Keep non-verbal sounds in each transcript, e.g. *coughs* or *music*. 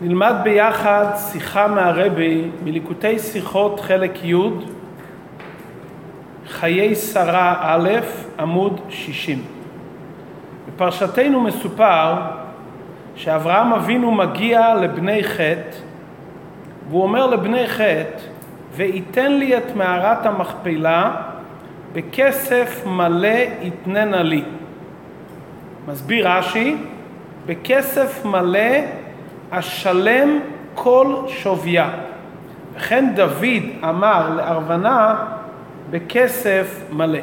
נלמד ביחד שיחה מהרבי מליקוטי שיחות חלק י' חיי שרה א', עמוד 60. בפרשתנו מסופר שאברהם אבינו מגיע לבני חטא והוא אומר לבני חטא וייתן לי את מערת המכפלה בכסף מלא יתננה לי. מסביר רש"י, בכסף מלא אשלם כל שוויה. וכן דוד אמר לארוונה בכסף מלא.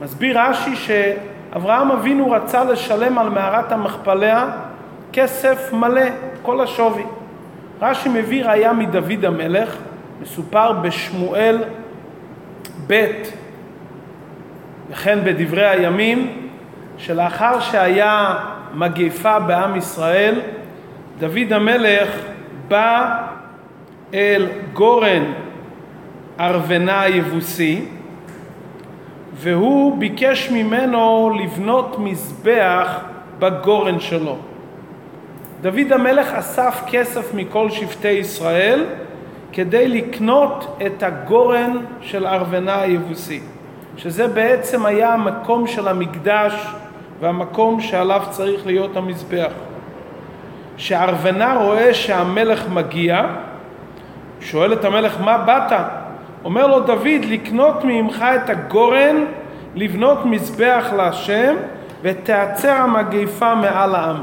מסביר רש"י שאברהם אבינו רצה לשלם על מערת המכפלה כסף מלא, כל השווי. רש"י מביא ראיה מדוד המלך, מסופר בשמואל ב' וכן בדברי הימים, שלאחר שהיה מגיפה בעם ישראל, דוד המלך בא אל גורן ארוונה היבוסי והוא ביקש ממנו לבנות מזבח בגורן שלו. דוד המלך אסף כסף מכל שבטי ישראל כדי לקנות את הגורן של ארוונה היבוסי, שזה בעצם היה המקום של המקדש והמקום שעליו צריך להיות המזבח. שארוונה רואה שהמלך מגיע, שואל את המלך מה באת? אומר לו דוד לקנות ממך את הגורן, לבנות מזבח להשם ותעצר המגיפה מעל העם.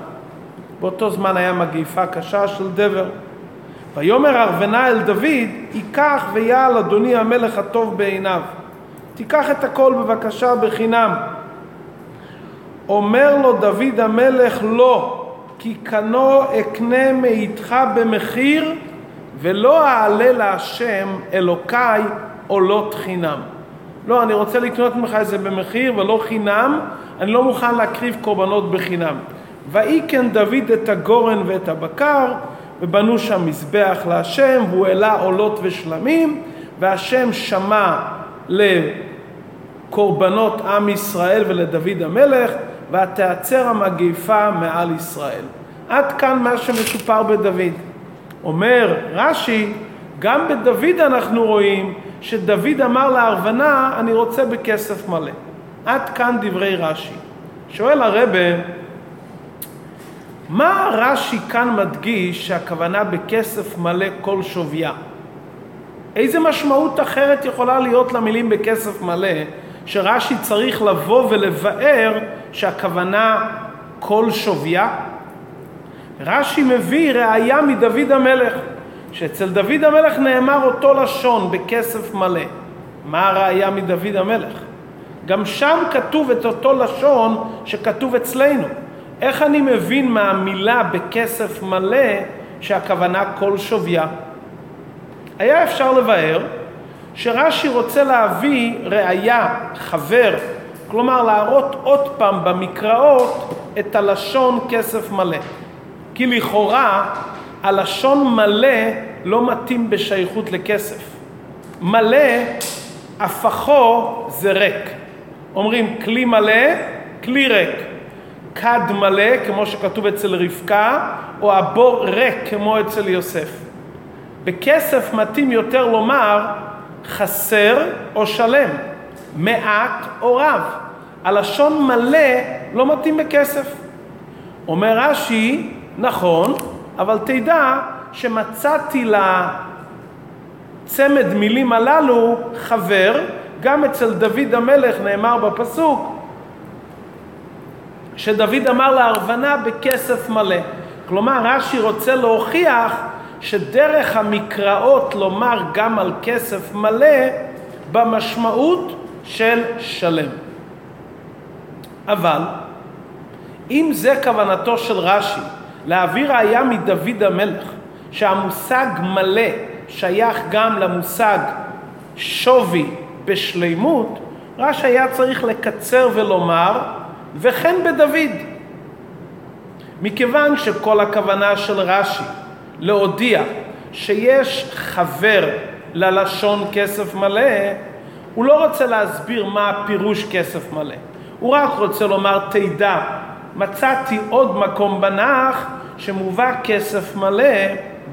באותו זמן היה מגיפה קשה של דבר. ויאמר ארוונה אל דוד, ייקח ויעל אדוני המלך הטוב בעיניו. תיקח את הכל בבקשה בחינם. אומר לו דוד המלך לא, כי קנו אקנה מאיתך במחיר ולא אעלה להשם אלוקיי עולות חינם. לא, אני רוצה לקנות ממך את זה במחיר ולא חינם, אני לא מוכן להקריב קורבנות בחינם. ויקן דוד את הגורן ואת הבקר, ובנו שם מזבח להשם, והוא העלה עולות ושלמים, והשם שמע לקורבנות עם ישראל ולדוד המלך, ותעצר המגיפה מעל ישראל. עד כאן מה שמסופר בדוד. אומר רש"י, גם בדוד אנחנו רואים שדוד אמר לארוונה, אני רוצה בכסף מלא. עד כאן דברי רש"י. שואל הרבה, מה רש"י כאן מדגיש שהכוונה בכסף מלא כל שוויה? איזה משמעות אחרת יכולה להיות למילים בכסף מלא שרש"י צריך לבוא ולבאר שהכוונה כל שוויה? רש"י מביא ראיה מדוד המלך, שאצל דוד המלך נאמר אותו לשון בכסף מלא. מה הראיה מדוד המלך? גם שם כתוב את אותו לשון שכתוב אצלנו. איך אני מבין מהמילה בכסף מלא שהכוונה כל שוויה? היה אפשר לבאר שרש"י רוצה להביא ראיה, חבר, כלומר להראות עוד פעם במקראות את הלשון כסף מלא. כי לכאורה הלשון מלא לא מתאים בשייכות לכסף. מלא, הפכו זה ריק. אומרים כלי מלא, כלי ריק. כד מלא, כמו שכתוב אצל רבקה, או הבור ריק, כמו אצל יוסף. בכסף מתאים יותר לומר חסר או שלם, מעט או רב. הלשון מלא לא מתאים בכסף. אומר רש"י, נכון, אבל תדע שמצאתי לצמד מילים הללו חבר, גם אצל דוד המלך נאמר בפסוק שדוד אמר לארוונה בכסף מלא. כלומר, רש"י רוצה להוכיח שדרך המקראות לומר גם על כסף מלא במשמעות של שלם. אבל אם זה כוונתו של רש"י, להביא ראיה מדוד המלך, שהמושג מלא שייך גם למושג שווי בשלימות, רש"י היה צריך לקצר ולומר, וכן בדוד. מכיוון שכל הכוונה של רש"י להודיע שיש חבר ללשון כסף מלא, הוא לא רוצה להסביר מה הפירוש כסף מלא. הוא רק רוצה לומר, תדע, מצאתי עוד מקום בנח שמובא כסף מלא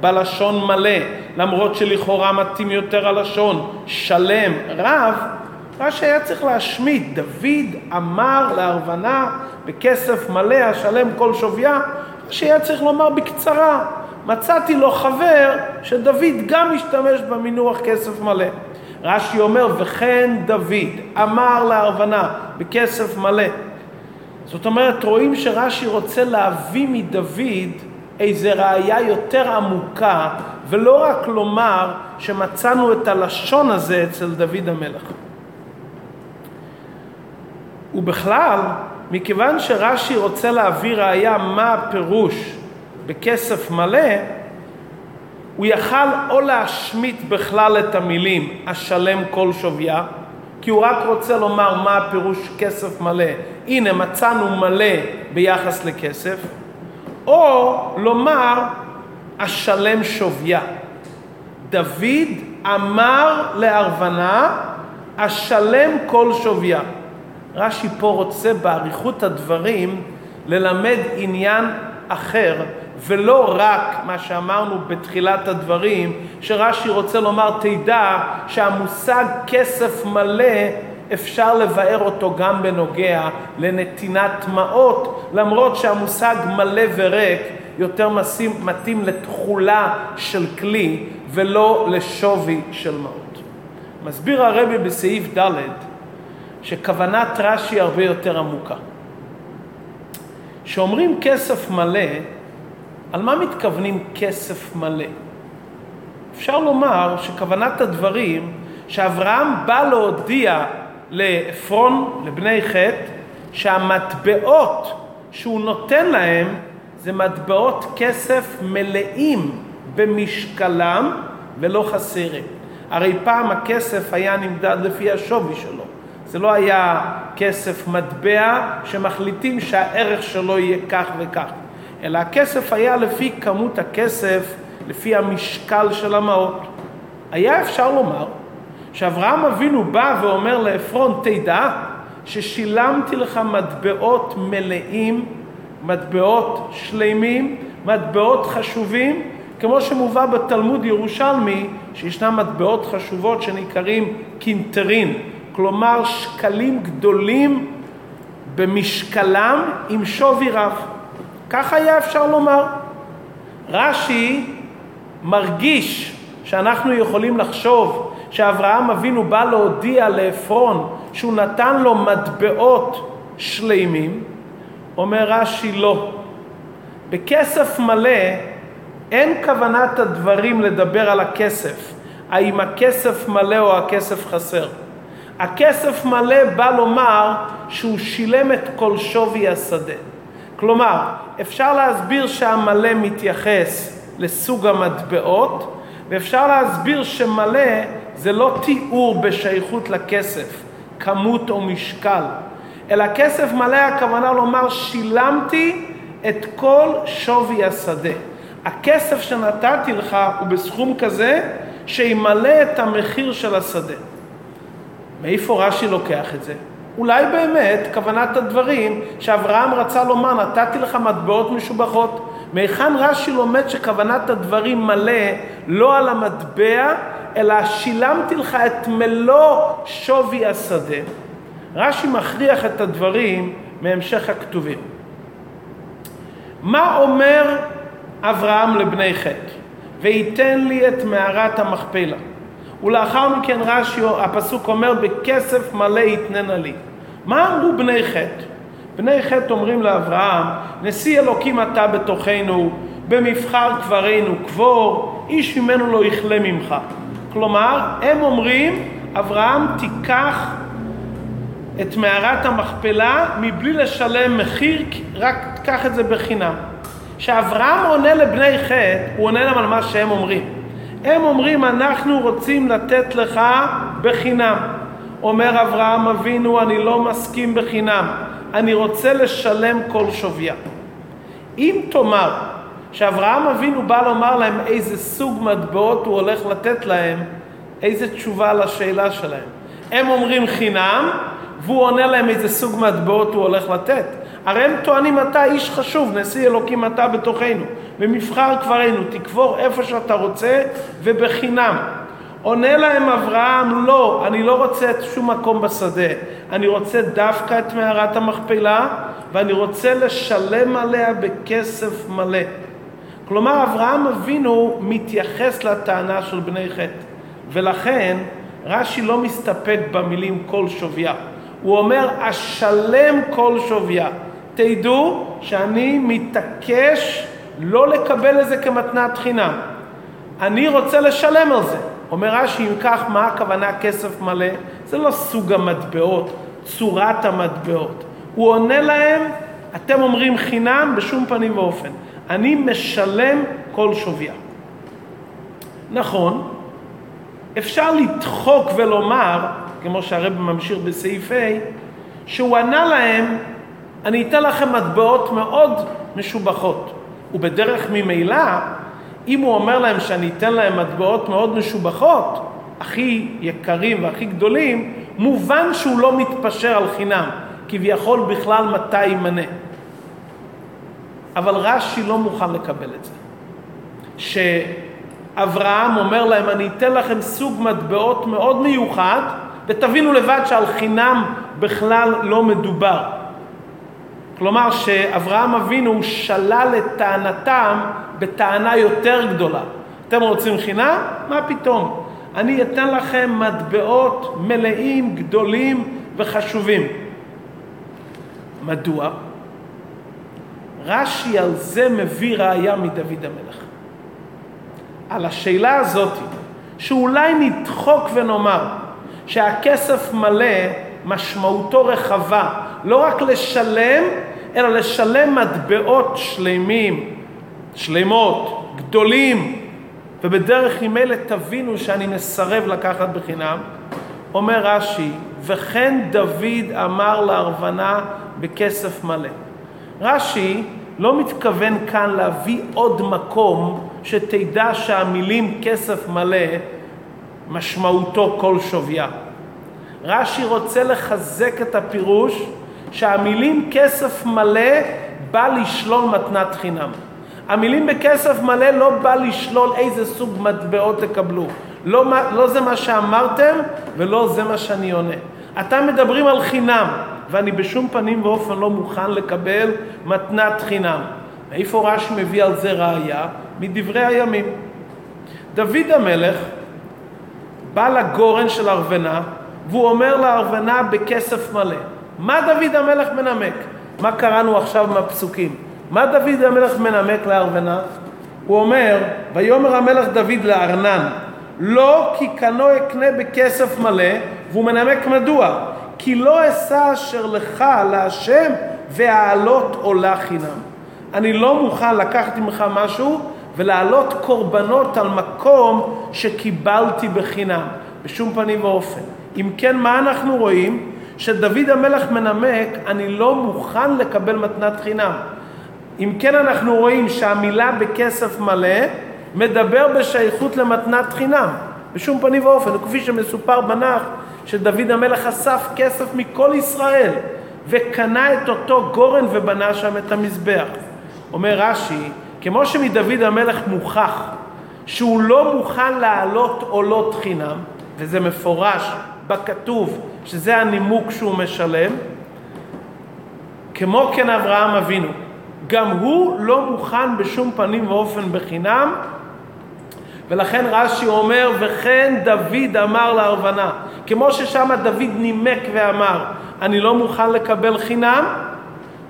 בלשון מלא, למרות שלכאורה מתאים יותר הלשון שלם, רב, רש"י היה צריך להשמיט. דוד אמר לארוונה בכסף מלא השלם כל שוויה, רש"י היה צריך לומר בקצרה, מצאתי לו חבר שדוד גם השתמש במינוח כסף מלא. רש"י אומר, וכן דוד אמר לארוונה בכסף מלא. זאת אומרת, רואים שרש"י רוצה להביא מדוד איזה ראייה יותר עמוקה, ולא רק לומר שמצאנו את הלשון הזה אצל דוד המלך. ובכלל, מכיוון שרש"י רוצה להביא ראייה מה הפירוש בכסף מלא, הוא יכל או להשמיט בכלל את המילים השלם כל שוויה, כי הוא רק רוצה לומר מה הפירוש כסף מלא. הנה מצאנו מלא ביחס לכסף, או לומר השלם שוויה. דוד אמר לארוונה השלם כל שוויה. רש"י פה רוצה באריכות הדברים ללמד עניין אחר, ולא רק מה שאמרנו בתחילת הדברים, שרש"י רוצה לומר, תדע שהמושג כסף מלא אפשר לבאר אותו גם בנוגע לנתינת טמעות, למרות שהמושג מלא וריק יותר מתאים לתכולה של כלי ולא לשווי של מעות. מסביר הרבי בסעיף ד' שכוונת רש"י הרבה יותר עמוקה. כשאומרים כסף מלא, על מה מתכוונים כסף מלא? אפשר לומר שכוונת הדברים שאברהם בא להודיע לעפרון, לבני חטא, שהמטבעות שהוא נותן להם זה מטבעות כסף מלאים במשקלם ולא חסרים. הרי פעם הכסף היה נמדד לפי השווי שלו. זה לא היה כסף מטבע שמחליטים שהערך שלו יהיה כך וכך, אלא הכסף היה לפי כמות הכסף, לפי המשקל של המעות. היה אפשר לומר שאברהם אבינו בא ואומר לעפרון, תדע ששילמתי לך מטבעות מלאים, מטבעות שלמים, מטבעות חשובים, כמו שמובא בתלמוד ירושלמי, שישנם מטבעות חשובות שנקראים קינטרין, כלומר שקלים גדולים במשקלם עם שווי רב. כך היה אפשר לומר. רש"י מרגיש שאנחנו יכולים לחשוב שאברהם אבינו בא להודיע לעפרון שהוא נתן לו מטבעות שלימים, אומר רש"י לא. בכסף מלא אין כוונת הדברים לדבר על הכסף, האם הכסף מלא או הכסף חסר. הכסף מלא בא לומר שהוא שילם את כל שווי השדה. כלומר, אפשר להסביר שהמלא מתייחס לסוג המטבעות, ואפשר להסביר שמלא זה לא תיאור בשייכות לכסף, כמות או משקל, אלא כסף מלא הכוונה לומר שילמתי את כל שווי השדה. הכסף שנתתי לך הוא בסכום כזה שימלא את המחיר של השדה. מאיפה רש"י לוקח את זה? אולי באמת כוונת הדברים שאברהם רצה לומר, נתתי לך מטבעות משובחות. מהיכן רש"י לומד שכוונת הדברים מלא לא על המטבע, אלא שילמתי לך את מלוא שווי השדה. רש"י מכריח את הדברים מהמשך הכתובים. מה אומר אברהם לבני חטא? וייתן לי את מערת המכפלה. ולאחר מכן רש"י, הפסוק אומר, בכסף מלא יתננה לי. מה אמרו בני חטא? בני חטא אומרים לאברהם, נשיא אלוקים אתה בתוכנו, במבחר קברנו קבור, איש ממנו לא יכלה ממך. כלומר, הם אומרים, אברהם תיקח את מערת המכפלה מבלי לשלם מחיר, רק תקח את זה בחינם. כשאברהם עונה לבני חטא, הוא עונה להם על מה שהם אומרים. הם אומרים, אנחנו רוצים לתת לך בחינם. אומר אברהם אבינו, אני לא מסכים בחינם, אני רוצה לשלם כל שוויה. אם תאמר שאברהם אבינו בא לומר להם איזה סוג מטבעות הוא הולך לתת להם, איזה תשובה לשאלה שלהם. הם אומרים חינם, והוא עונה להם איזה סוג מטבעות הוא הולך לתת. הרי הם טוענים אתה איש חשוב, נשיא אלוקים אתה בתוכנו, במבחר כפרנו, תקבור איפה שאתה רוצה ובחינם. עונה להם אברהם, לא, אני לא רוצה את שום מקום בשדה, אני רוצה דווקא את מערת המכפלה ואני רוצה לשלם עליה בכסף מלא. כלומר, אברהם אבינו מתייחס לטענה של בני חטא, ולכן רש"י לא מסתפק במילים כל שוויה. הוא אומר, אשלם כל שוויה. תדעו שאני מתעקש לא לקבל את זה כמתנת חינם. אני רוצה לשלם על זה. אומר רש"י, אם כך, מה הכוונה כסף מלא? זה לא סוג המטבעות, צורת המטבעות. הוא עונה להם, אתם אומרים חינם בשום פנים ואופן. אני משלם כל שוויה. נכון, אפשר לדחוק ולומר, כמו שהרב ממשיך בסעיף ה', שהוא ענה להם, אני אתן לכם מטבעות מאוד משובחות. ובדרך ממילא, אם הוא אומר להם שאני אתן להם מטבעות מאוד משובחות, הכי יקרים והכי גדולים, מובן שהוא לא מתפשר על חינם, כביכול בכלל מתי יימנה. אבל רש"י לא מוכן לקבל את זה. שאברהם אומר להם, אני אתן לכם סוג מטבעות מאוד מיוחד, ותבינו לבד שעל חינם בכלל לא מדובר. כלומר שאברהם אבינו שלל את טענתם בטענה יותר גדולה. אתם רוצים חינם? מה פתאום? אני אתן לכם מטבעות מלאים, גדולים וחשובים. מדוע? רש"י על זה מביא ראיה מדוד המלך. על השאלה הזאת, שאולי נדחוק ונאמר שהכסף מלא משמעותו רחבה, לא רק לשלם, אלא לשלם מטבעות שלמים, שלמות, גדולים, ובדרך אלה תבינו שאני מסרב לקחת בחינם. אומר רש"י, וכן דוד אמר לארוונה בכסף מלא. רש"י לא מתכוון כאן להביא עוד מקום שתדע שהמילים כסף מלא משמעותו כל שוויה. רש"י רוצה לחזק את הפירוש שהמילים כסף מלא בא לשלול מתנת חינם. המילים בכסף מלא לא בא לשלול איזה סוג מטבעות תקבלו. לא, לא זה מה שאמרתם ולא זה מה שאני עונה. אתם מדברים על חינם. ואני בשום פנים ואופן לא מוכן לקבל מתנת חינם. איפה רש"י מביא על זה ראייה? מדברי הימים. דוד המלך בא לגורן של ארוונה והוא אומר לארוונה בכסף מלא. מה דוד המלך מנמק? מה קראנו עכשיו מהפסוקים? מה דוד המלך מנמק לארוונה? הוא אומר, ויאמר המלך דוד לארנן, לא כי קנו אקנה בכסף מלא, והוא מנמק מדוע. כי לא אשא אשר לך להשם והעלות עולה חינם. אני לא מוכן לקחת ממך משהו ולהעלות קורבנות על מקום שקיבלתי בחינם, בשום פנים ואופן. אם כן, מה אנחנו רואים? שדוד המלך מנמק, אני לא מוכן לקבל מתנת חינם. אם כן, אנחנו רואים שהמילה בכסף מלא מדבר בשייכות למתנת חינם, בשום פנים ואופן, וכפי שמסופר בנח, שדוד המלך אסף כסף מכל ישראל וקנה את אותו גורן ובנה שם את המזבח. אומר רש"י, כמו שמדוד המלך מוכח שהוא לא מוכן להעלות עולות חינם, וזה מפורש בכתוב שזה הנימוק שהוא משלם, כמו כן אברהם אבינו, גם הוא לא מוכן בשום פנים ואופן בחינם ולכן רש"י אומר, וכן דוד אמר לארוונה, כמו ששם דוד נימק ואמר, אני לא מוכן לקבל חינם,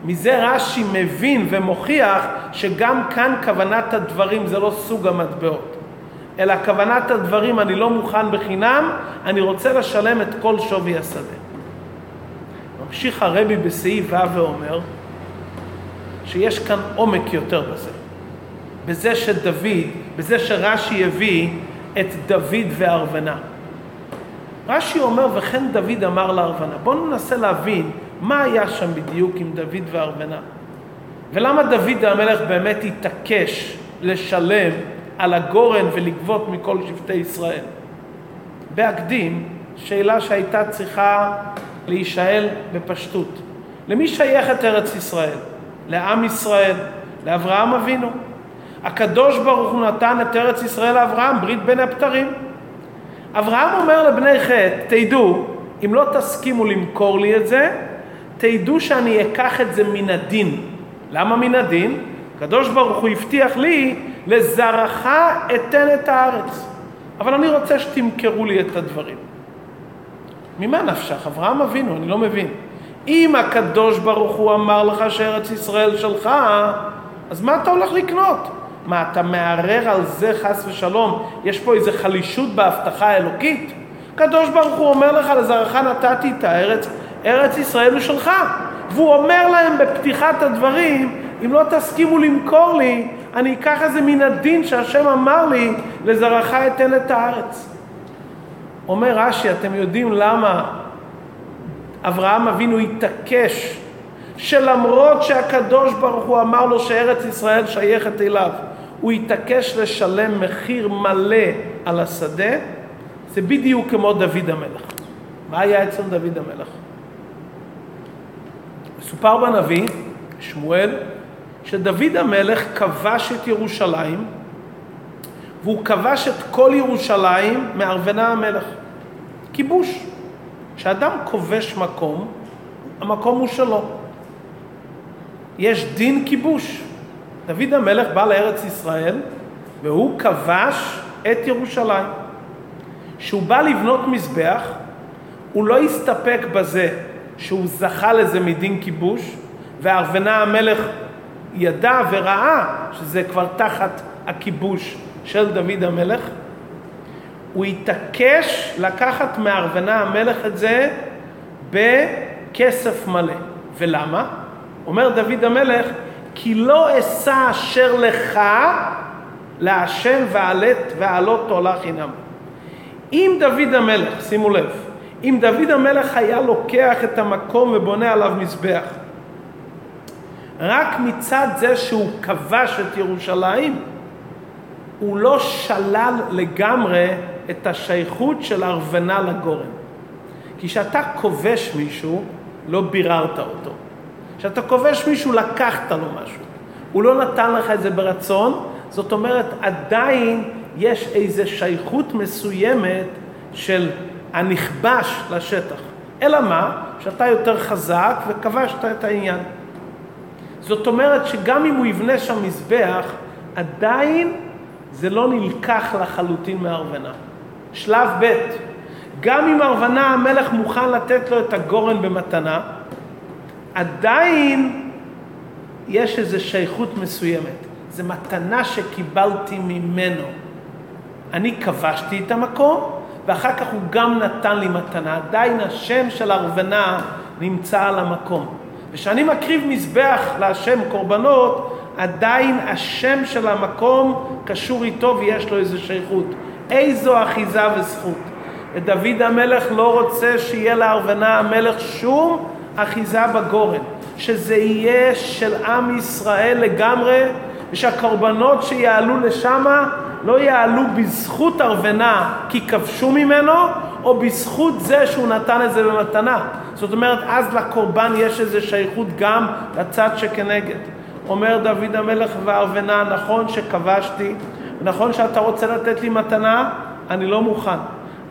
מזה רש"י מבין ומוכיח שגם כאן כוונת הדברים זה לא סוג המטבעות, אלא כוונת הדברים אני לא מוכן בחינם, אני רוצה לשלם את כל שווי השדה. ממשיך הרבי בסעיף ו' ואומר שיש כאן עומק יותר בזה. בזה שדוד, בזה שרש"י הביא את דוד וארוונה. רש"י אומר, וכן דוד אמר לארוונה. בואו ננסה להבין מה היה שם בדיוק עם דוד וארוונה. ולמה דוד המלך באמת התעקש לשלם על הגורן ולגבות מכל שבטי ישראל. בהקדים, שאלה שהייתה צריכה להישאל בפשטות. למי שייכת ארץ ישראל? לעם ישראל, לאברהם אבינו. הקדוש ברוך הוא נתן את ארץ ישראל לאברהם, ברית בין הבתרים. אברהם אומר לבני חטא, תדעו, אם לא תסכימו למכור לי את זה, תדעו שאני אקח את זה מן הדין. למה מן הדין? הקדוש ברוך הוא הבטיח לי, לזרעך אתן את הארץ. אבל אני רוצה שתמכרו לי את הדברים. ממה נפשך? אברהם אבינו, אני לא מבין. אם הקדוש ברוך הוא אמר לך שארץ ישראל שלך, אז מה אתה הולך לקנות? מה, אתה מערער על זה חס ושלום? יש פה איזו חלישות בהבטחה האלוקית? הקדוש ברוך הוא אומר לך, לזרעך נתתי את הארץ, ארץ ישראל הוא שלך. והוא אומר להם בפתיחת הדברים, אם לא תסכימו למכור לי, אני אקח איזה מן הדין שהשם אמר לי, לזרעך אתן את הארץ. אומר רש"י, אתם יודעים למה אברהם אבינו התעקש שלמרות שהקדוש ברוך הוא אמר לו שארץ ישראל שייכת אליו, הוא התעקש לשלם מחיר מלא על השדה, זה בדיוק כמו דוד המלך. מה היה אצל דוד המלך? מסופר בנביא, שמואל, שדוד המלך כבש את ירושלים, והוא כבש את כל ירושלים מארוונה המלך. כיבוש. כשאדם כובש מקום, המקום הוא שלו. יש דין כיבוש. דוד המלך בא לארץ ישראל והוא כבש את ירושלים. כשהוא בא לבנות מזבח, הוא לא הסתפק בזה שהוא זכה לזה מדין כיבוש, וארוונה המלך ידע וראה שזה כבר תחת הכיבוש של דוד המלך, הוא התעקש לקחת מארוונה המלך את זה בכסף מלא. ולמה? אומר דוד המלך, כי לא אשא אשר לך להשם ועלת ועלות תועלה חינם. אם דוד המלך, שימו לב, אם דוד המלך היה לוקח את המקום ובונה עליו מזבח, רק מצד זה שהוא כבש את ירושלים, הוא לא שלל לגמרי את השייכות של ארוונה לגורן. כי כשאתה כובש מישהו, לא ביררת אותו. כשאתה כובש מישהו, לקחת לו משהו. הוא לא נתן לך את זה ברצון, זאת אומרת, עדיין יש איזו שייכות מסוימת של הנכבש לשטח. אלא מה? שאתה יותר חזק וכבשת את העניין. זאת אומרת שגם אם הוא יבנה שם מזבח, עדיין זה לא נלקח לחלוטין מארוונה. שלב ב', גם אם ארוונה המלך מוכן לתת לו את הגורן במתנה, עדיין יש איזו שייכות מסוימת. זו מתנה שקיבלתי ממנו. אני כבשתי את המקום, ואחר כך הוא גם נתן לי מתנה. עדיין השם של ארוונה נמצא על המקום. וכשאני מקריב מזבח להשם קורבנות, עדיין השם של המקום קשור איתו ויש לו איזו שייכות. איזו אחיזה וזכות. ודוד המלך לא רוצה שיהיה לארוונה המלך שום אחיזה בגורן. שזה יהיה של עם ישראל לגמרי, ושהקורבנות שיעלו לשמה לא יעלו בזכות ארוונה כי כבשו ממנו, או בזכות זה שהוא נתן את זה במתנה. זאת אומרת, אז לקורבן יש איזו שייכות גם לצד שכנגד. אומר דוד המלך וארוונה, נכון שכבשתי, נכון שאתה רוצה לתת לי מתנה, אני לא מוכן.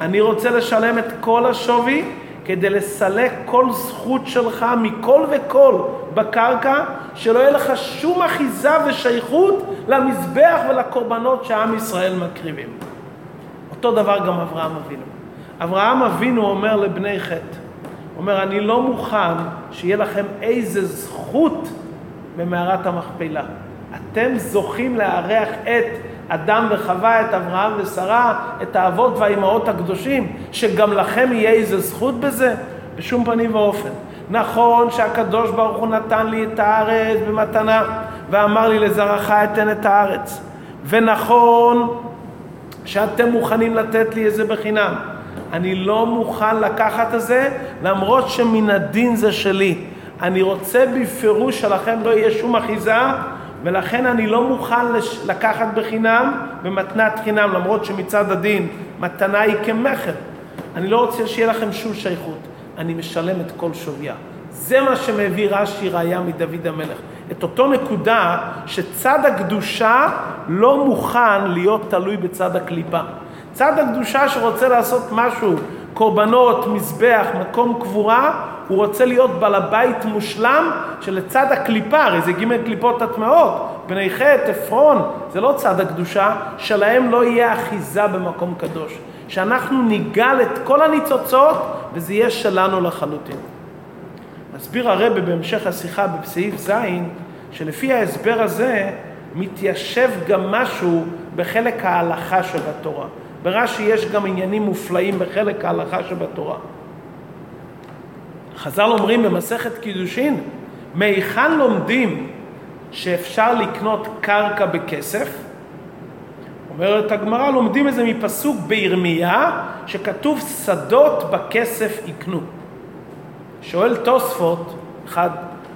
אני רוצה לשלם את כל השווי כדי לסלק כל זכות שלך מכל וכל בקרקע, שלא יהיה לך שום אחיזה ושייכות למזבח ולקורבנות שעם ישראל מקריבים. אותו דבר גם אברהם אבינו. אברהם אבינו אומר לבני חטא, אומר, אני לא מוכן שיהיה לכם איזה זכות במערת המכפלה. אתם זוכים לארח את אדם וחווה, את אברהם ושרה, את האבות והאימהות הקדושים, שגם לכם יהיה איזה זכות בזה? בשום פנים ואופן. נכון שהקדוש ברוך הוא נתן לי את הארץ במתנה, ואמר לי לזרעך אתן את הארץ. ונכון שאתם מוכנים לתת לי את זה בחינם. אני לא מוכן לקחת את זה, למרות שמן הדין זה שלי. אני רוצה בפירוש שלכם לא יהיה שום אחיזה, ולכן אני לא מוכן לקחת בחינם במתנת חינם, למרות שמצד הדין מתנה היא כמכר. אני לא רוצה שיהיה לכם שום שייכות. אני משלם את כל שוויה. זה מה שמביא רש"י ראיה מדוד המלך. את אותו נקודה שצד הקדושה לא מוכן להיות תלוי בצד הקליפה. צד הקדושה שרוצה לעשות משהו, קורבנות, מזבח, מקום קבורה, הוא רוצה להיות בעל הבית מושלם שלצד הקליפה, הרי זה ג' קליפות הטמעות, בני חטא, עפרון, זה לא צד הקדושה, שלהם לא יהיה אחיזה במקום קדוש. שאנחנו ניגל את כל הניצוצות וזה יהיה שלנו לחלוטין. מסביר הרבה בהמשך השיחה בסעיף ז', שלפי ההסבר הזה מתיישב גם משהו בחלק ההלכה שבתורה. ברש"י יש גם עניינים מופלאים בחלק ההלכה שבתורה. חז"ל אומרים במסכת קידושין, מהיכן לומדים שאפשר לקנות קרקע בכסף? אומרת הגמרא, לומדים את זה מפסוק בירמיה, שכתוב שדות בכסף יקנו. שואל תוספות, אחד,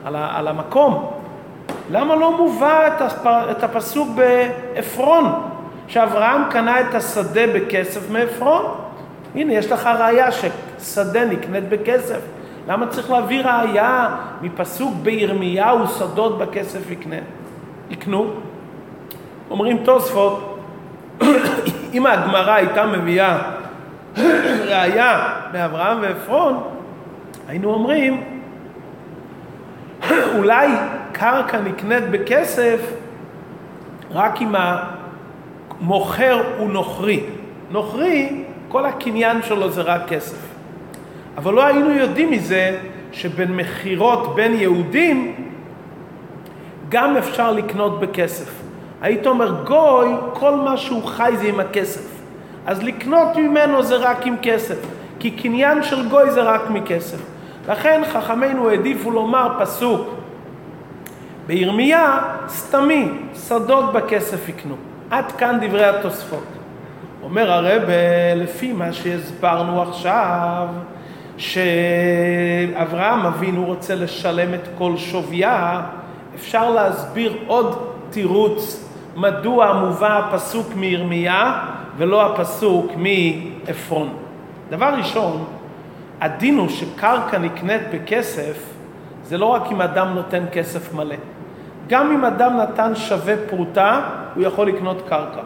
על, ה, על המקום, למה לא מובא את, הפ, את הפסוק בעפרון, שאברהם קנה את השדה בכסף מעפרון? הנה, יש לך ראייה ששדה נקנית בכסף. למה צריך להביא ראייה מפסוק בירמיהו, שדות בכסף יקנה, יקנו? אומרים תוספות, *coughs* אם הגמרא הייתה מביאה *coughs* ראייה מאברהם ועפרון, היינו אומרים, *coughs* אולי קרקע נקנית בכסף רק אם המוכר הוא נוכרי. נוכרי, כל הקניין שלו זה רק כסף. אבל לא היינו יודעים מזה שבין מכירות בין יהודים גם אפשר לקנות בכסף. היית אומר, גוי, כל מה שהוא חי זה עם הכסף. אז לקנות ממנו זה רק עם כסף, כי קניין של גוי זה רק מכסף. לכן חכמינו העדיפו לומר פסוק בירמיה, סתמי, שדות בכסף יקנו. עד כאן דברי התוספות. אומר הרב, לפי מה שהסברנו עכשיו, שאברהם אבינו רוצה לשלם את כל שוויה, אפשר להסביר עוד תירוץ מדוע מובא הפסוק מירמיה ולא הפסוק מעפרון. דבר ראשון, הדין הוא שקרקע נקנית בכסף, זה לא רק אם אדם נותן כסף מלא. גם אם אדם נתן שווה פרוטה, הוא יכול לקנות קרקע.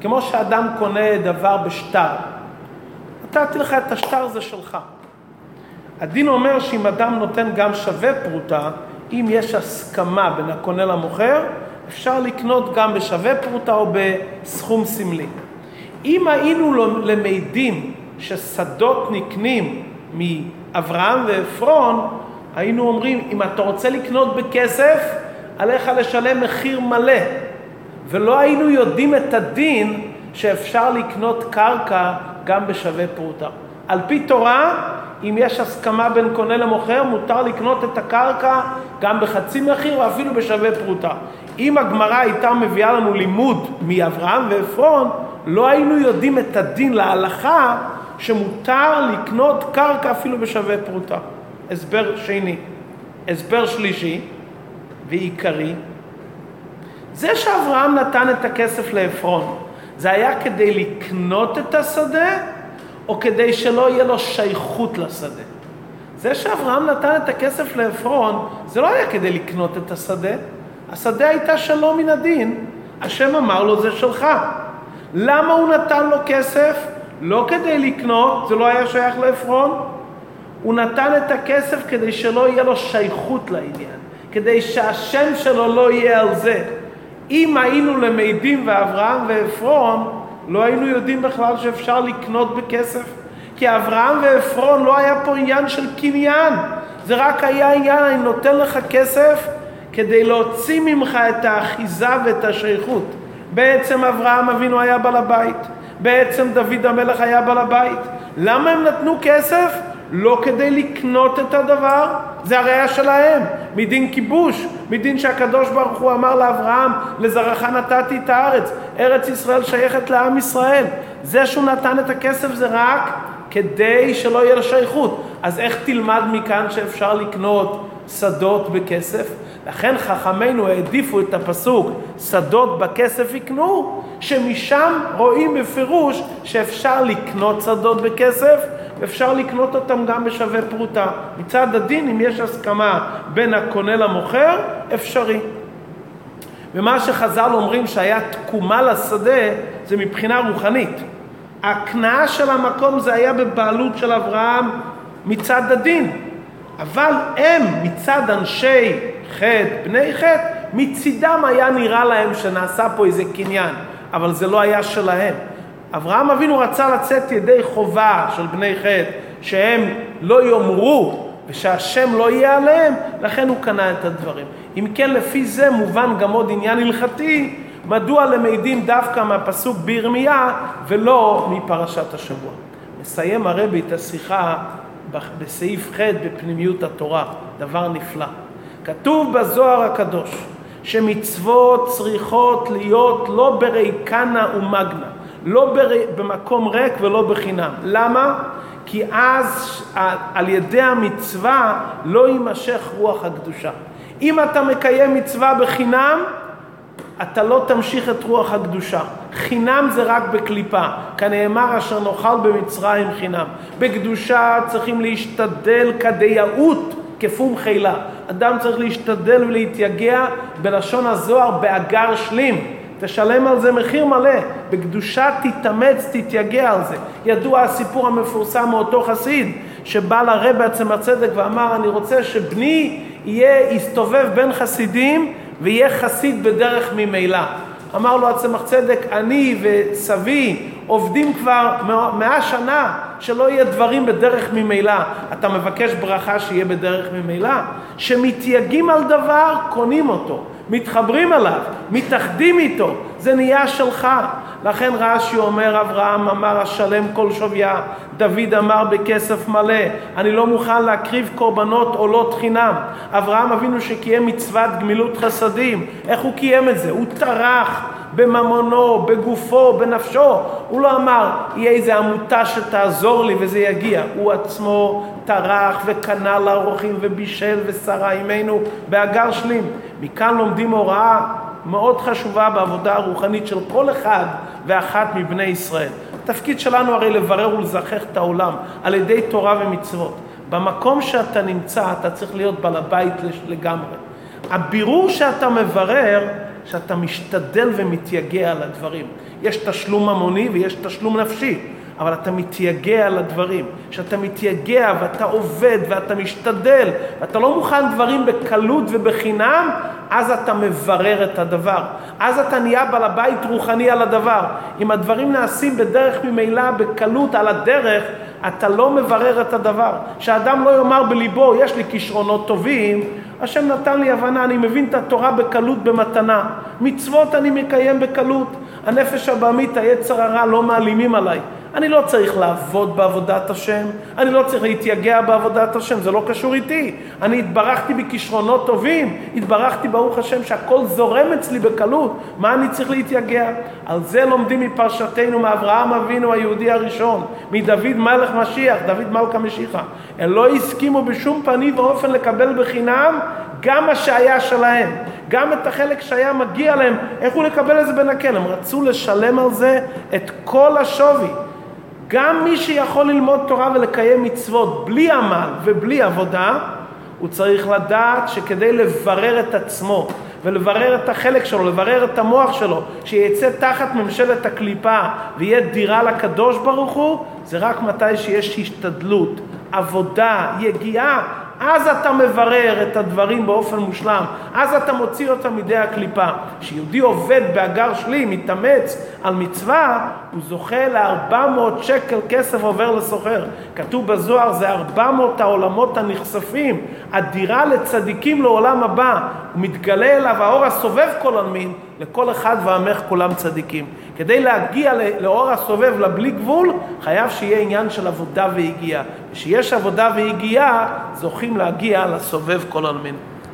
כמו שאדם קונה דבר בשטר. נתתי לך את השטר, זה שלך. הדין אומר שאם אדם נותן גם שווה פרוטה, אם יש הסכמה בין הקונה למוכר, אפשר לקנות גם בשווה פרוטה או בסכום סמלי. אם היינו למדים ששדות נקנים מאברהם ועפרון, היינו אומרים, אם אתה רוצה לקנות בכסף, עליך לשלם מחיר מלא. ולא היינו יודעים את הדין שאפשר לקנות קרקע גם בשווה פרוטה. על פי תורה, אם יש הסכמה בין קונה למוכר, מותר לקנות את הקרקע גם בחצי מחיר או אפילו בשווה פרוטה. אם הגמרא הייתה מביאה לנו לימוד מאברהם ועפרון, לא היינו יודעים את הדין להלכה שמותר לקנות קרקע אפילו בשווה פרוטה. הסבר שני. הסבר שלישי ועיקרי, זה שאברהם נתן את הכסף לעפרון, זה היה כדי לקנות את השדה או כדי שלא יהיה לו שייכות לשדה? זה שאברהם נתן את הכסף לעפרון, זה לא היה כדי לקנות את השדה. השדה הייתה שלו מן הדין, השם אמר לו זה שלך. למה הוא נתן לו כסף? לא כדי לקנות, זה לא היה שייך לעפרון. הוא נתן את הכסף כדי שלא יהיה לו שייכות לעניין, כדי שהשם שלו לא יהיה על זה. אם היינו למדים ואברהם ועפרון, לא היינו יודעים בכלל שאפשר לקנות בכסף. כי אברהם ועפרון לא היה פה עניין של קניין, זה רק היה עניין, אני נותן לך כסף כדי להוציא ממך את האחיזה ואת השייכות. בעצם אברהם אבינו היה בעל הבית, בעצם דוד המלך היה בעל הבית. למה הם נתנו כסף? לא כדי לקנות את הדבר, זה הראייה שלהם, מדין כיבוש, מדין שהקדוש ברוך הוא אמר לאברהם, לזרעך נתתי את הארץ, ארץ ישראל שייכת לעם ישראל. זה שהוא נתן את הכסף זה רק כדי שלא יהיה לו שייכות. אז איך תלמד מכאן שאפשר לקנות שדות בכסף? לכן חכמינו העדיפו את הפסוק שדות בכסף יקנו, שמשם רואים בפירוש שאפשר לקנות שדות בכסף אפשר לקנות אותם גם בשווה פרוטה. מצד הדין, אם יש הסכמה בין הקונה למוכר, אפשרי. ומה שחז"ל אומרים שהיה תקומה לשדה, זה מבחינה רוחנית. ההקנאה של המקום זה היה בבעלות של אברהם מצד הדין. אבל הם, מצד אנשי חטא, בני חטא, מצידם היה נראה להם שנעשה פה איזה קניין, אבל זה לא היה שלהם. אברהם אבינו רצה לצאת ידי חובה של בני חטא, שהם לא יאמרו ושהשם לא יהיה עליהם, לכן הוא קנה את הדברים. אם כן, לפי זה מובן גם עוד עניין הלכתי, מדוע למדים דווקא מהפסוק בירמיה ולא מפרשת השבוע. מסיים הרבי את השיחה בסעיף ח' בפנימיות התורה, דבר נפלא. כתוב בזוהר הקדוש שמצוות צריכות להיות לא בריקנה ומגנה, לא. במקום ריק ולא בחינם. למה? כי אז על ידי המצווה לא יימשך רוח הקדושה. אם אתה מקיים מצווה בחינם, אתה לא תמשיך את רוח הקדושה. חינם זה רק בקליפה, כנאמר אשר נאכל במצרים חינם. בקדושה צריכים להשתדל כדייאות כפום חילה. אדם צריך להשתדל ולהתייגע בלשון הזוהר באגר שלים. תשלם על זה מחיר מלא. בקדושה תתאמץ, תתייגע על זה. ידוע הסיפור המפורסם מאותו חסיד, שבא לרב בעצם הצדק ואמר, אני רוצה שבני יהיה, יסתובב בין חסידים ויהיה חסיד בדרך ממילא. אמר לו הצמח צדק, אני וסבי עובדים כבר מאה שנה שלא יהיה דברים בדרך ממילא. אתה מבקש ברכה שיהיה בדרך ממילא? שמתייגעים על דבר, קונים אותו. מתחברים אליו, מתאחדים איתו, זה נהיה שלך. לכן רש"י אומר, אברהם אמר השלם כל שוויה, דוד אמר בכסף מלא, אני לא מוכן להקריב קורבנות עולות חינם. אברהם אבינו שקיים מצוות גמילות חסדים, איך הוא קיים את זה? הוא טרח בממונו, בגופו, בנפשו. הוא לא אמר, יהיה איזה עמותה שתעזור לי וזה יגיע. הוא עצמו טרח וקנה לאורחים ובישל ושרה עמנו באגר שלים. מכאן לומדים הוראה מאוד חשובה בעבודה הרוחנית של כל אחד ואחת מבני ישראל. התפקיד שלנו הרי לברר ולזכך את העולם על ידי תורה ומצוות. במקום שאתה נמצא אתה צריך להיות בעל הבית לגמרי. הבירור שאתה מברר, שאתה משתדל ומתייגע על הדברים. יש תשלום ממוני ויש תשלום נפשי. אבל אתה מתייגע על הדברים. כשאתה מתייגע ואתה עובד ואתה משתדל ואתה לא מוכן דברים בקלות ובחינם, אז אתה מברר את הדבר. אז אתה נהיה בעל הבית רוחני על הדבר. אם הדברים נעשים בדרך ממילא, בקלות, על הדרך, אתה לא מברר את הדבר. שאדם לא יאמר בליבו, יש לי כישרונות טובים, השם נתן לי הבנה, אני מבין את התורה בקלות במתנה. מצוות אני מקיים בקלות. הנפש הבעמית, היצר הרע, לא מעלימים עליי. אני לא צריך לעבוד בעבודת השם, אני לא צריך להתייגע בעבודת השם, זה לא קשור איתי. אני התברכתי בכישרונות טובים, התברכתי ברוך השם שהכל זורם אצלי בקלות, מה אני צריך להתייגע? על זה לומדים מפרשתנו, מאברהם אבינו היהודי הראשון, מדוד מלך משיח, דוד מלכה משיחה. הם לא הסכימו בשום פנים ואופן לקבל בחינם גם מה שהיה שלהם, גם את החלק שהיה מגיע להם, איך הוא לקבל את זה בנקל? הם רצו לשלם על זה את כל השווי. גם מי שיכול ללמוד תורה ולקיים מצוות בלי עמל ובלי עבודה, הוא צריך לדעת שכדי לברר את עצמו ולברר את החלק שלו, לברר את המוח שלו, שיצא תחת ממשלת הקליפה ויהיה דירה לקדוש ברוך הוא, זה רק מתי שיש השתדלות, עבודה, יגיעה אז אתה מברר את הדברים באופן מושלם, אז אתה מוציא אותם מידי הקליפה. כשיהודי עובד באגר שלי, מתאמץ על מצווה, הוא זוכה ל-400 שקל כסף עובר לסוחר. כתוב בזוהר, זה 400 העולמות הנכספים, הדירה לצדיקים לעולם הבא. מתגלה אליו האור הסובב כל עלמין, לכל אחד ועמך כולם צדיקים. כדי להגיע לאור הסובב לבלי גבול, חייב שיהיה עניין של עבודה ויגיעה. וכשיש עבודה ויגיעה, זוכים להגיע לסובב כל עלמין.